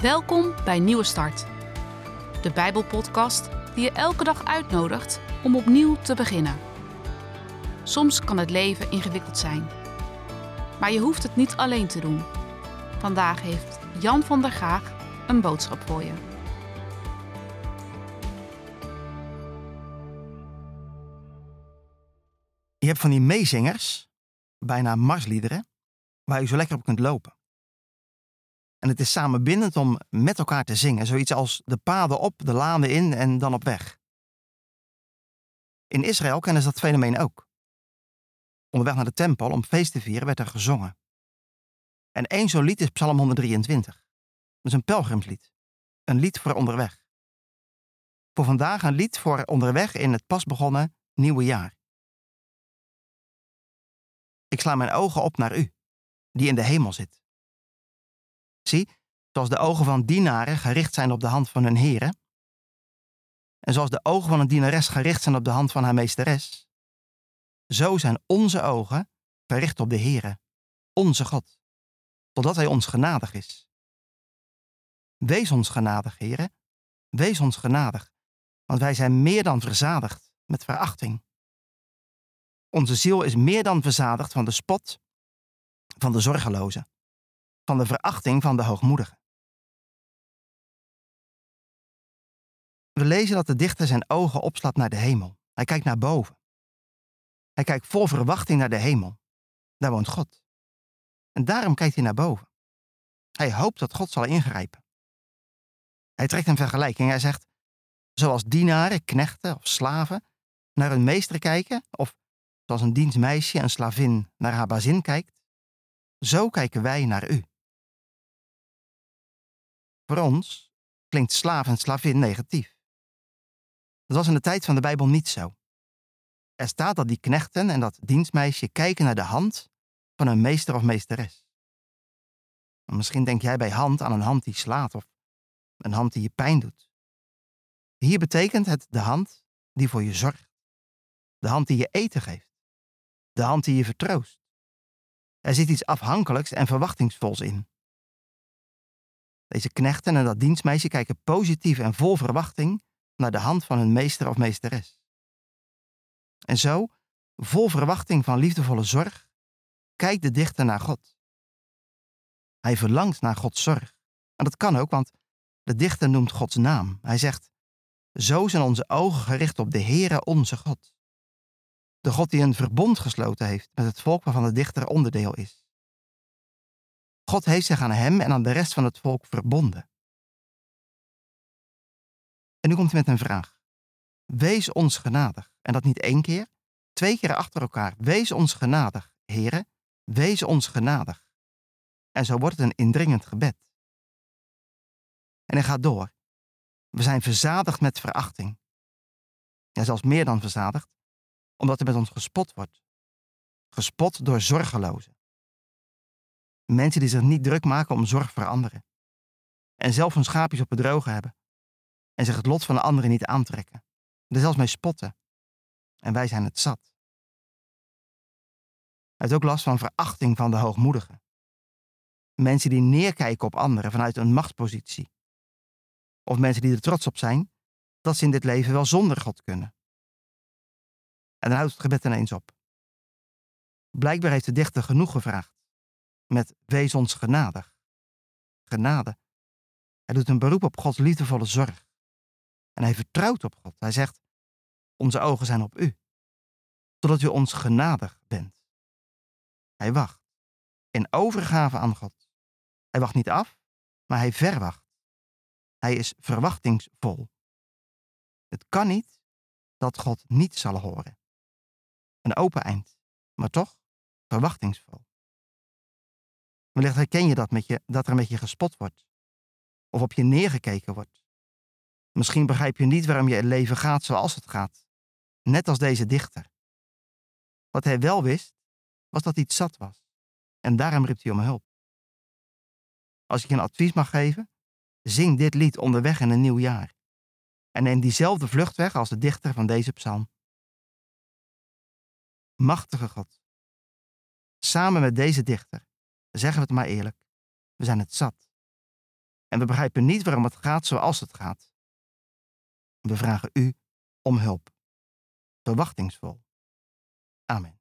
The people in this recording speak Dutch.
Welkom bij Nieuwe Start, de Bijbelpodcast die je elke dag uitnodigt om opnieuw te beginnen. Soms kan het leven ingewikkeld zijn, maar je hoeft het niet alleen te doen. Vandaag heeft Jan van der Gaag een boodschap voor je. Je hebt van die meezingers, bijna marsliederen, waar je zo lekker op kunt lopen. En het is samenbindend om met elkaar te zingen. Zoiets als de paden op, de lanen in en dan op weg. In Israël kennen ze dat fenomeen ook. Onderweg naar de tempel om feest te vieren werd er gezongen. En één zo'n lied is Psalm 123. Dat is een pelgrimslied. Een lied voor onderweg. Voor vandaag een lied voor onderweg in het pas begonnen nieuwe jaar. Ik sla mijn ogen op naar u, die in de hemel zit. Zoals de ogen van dienaren gericht zijn op de hand van hun heren, en zoals de ogen van een dienares gericht zijn op de hand van haar meesteres, zo zijn onze ogen gericht op de Heere, onze God, totdat Hij ons genadig is. Wees ons genadig, Heere, wees ons genadig, want wij zijn meer dan verzadigd met verachting. Onze ziel is meer dan verzadigd van de spot van de zorgelozen van de verachting van de hoogmoedigen. We lezen dat de dichter zijn ogen opslaat naar de hemel. Hij kijkt naar boven. Hij kijkt vol verwachting naar de hemel. Daar woont God. En daarom kijkt hij naar boven. Hij hoopt dat God zal ingrijpen. Hij trekt een vergelijking. Hij zegt, zoals dienaren, knechten of slaven naar hun meester kijken, of zoals een dienstmeisje, een slavin naar haar bazin kijkt, zo kijken wij naar u. Voor ons klinkt slaaf en slavin negatief. Dat was in de tijd van de Bijbel niet zo. Er staat dat die knechten en dat dienstmeisje kijken naar de hand van een meester of meesteres. Misschien denk jij bij hand aan een hand die slaat of een hand die je pijn doet. Hier betekent het de hand die voor je zorgt, de hand die je eten geeft, de hand die je vertroost. Er zit iets afhankelijks en verwachtingsvols in. Deze knechten en dat dienstmeisje kijken positief en vol verwachting naar de hand van hun meester of meesteres. En zo, vol verwachting van liefdevolle zorg, kijkt de dichter naar God. Hij verlangt naar Gods zorg. En dat kan ook, want de dichter noemt Gods naam. Hij zegt, zo zijn onze ogen gericht op de Heere onze God. De God die een verbond gesloten heeft met het volk waarvan de dichter onderdeel is. God heeft zich aan hem en aan de rest van het volk verbonden. En nu komt hij met een vraag. Wees ons genadig. En dat niet één keer, twee keer achter elkaar. Wees ons genadig, heren. Wees ons genadig. En zo wordt het een indringend gebed. En hij gaat door. We zijn verzadigd met verachting. Ja, zelfs meer dan verzadigd, omdat er met ons gespot wordt. Gespot door zorgelozen. Mensen die zich niet druk maken om zorg voor anderen. En zelf hun schaapjes op het droge hebben. En zich het lot van de anderen niet aantrekken. Er zelfs mee spotten. En wij zijn het zat. Hij heeft ook last van verachting van de hoogmoedigen. Mensen die neerkijken op anderen vanuit een machtspositie. Of mensen die er trots op zijn dat ze in dit leven wel zonder God kunnen. En dan houdt het gebed ineens op. Blijkbaar heeft de dichter genoeg gevraagd met wees ons genadig. Genade. Hij doet een beroep op Gods liefdevolle zorg. En hij vertrouwt op God. Hij zegt, onze ogen zijn op u, totdat u ons genadig bent. Hij wacht, in overgave aan God. Hij wacht niet af, maar hij verwacht. Hij is verwachtingsvol. Het kan niet dat God niet zal horen. Een open eind, maar toch verwachtingsvol. Wellicht herken je dat, met je dat er met je gespot wordt. Of op je neergekeken wordt. Misschien begrijp je niet waarom je leven gaat zoals het gaat. Net als deze dichter. Wat hij wel wist, was dat hij zat was. En daarom riep hij om hulp. Als ik je een advies mag geven, zing dit lied onderweg in een nieuw jaar. En neem diezelfde vluchtweg als de dichter van deze psalm. Machtige God. Samen met deze dichter zeggen we het maar eerlijk, we zijn het zat. En we begrijpen niet waarom het gaat zoals het gaat. We vragen u om hulp. Verwachtingsvol. Amen.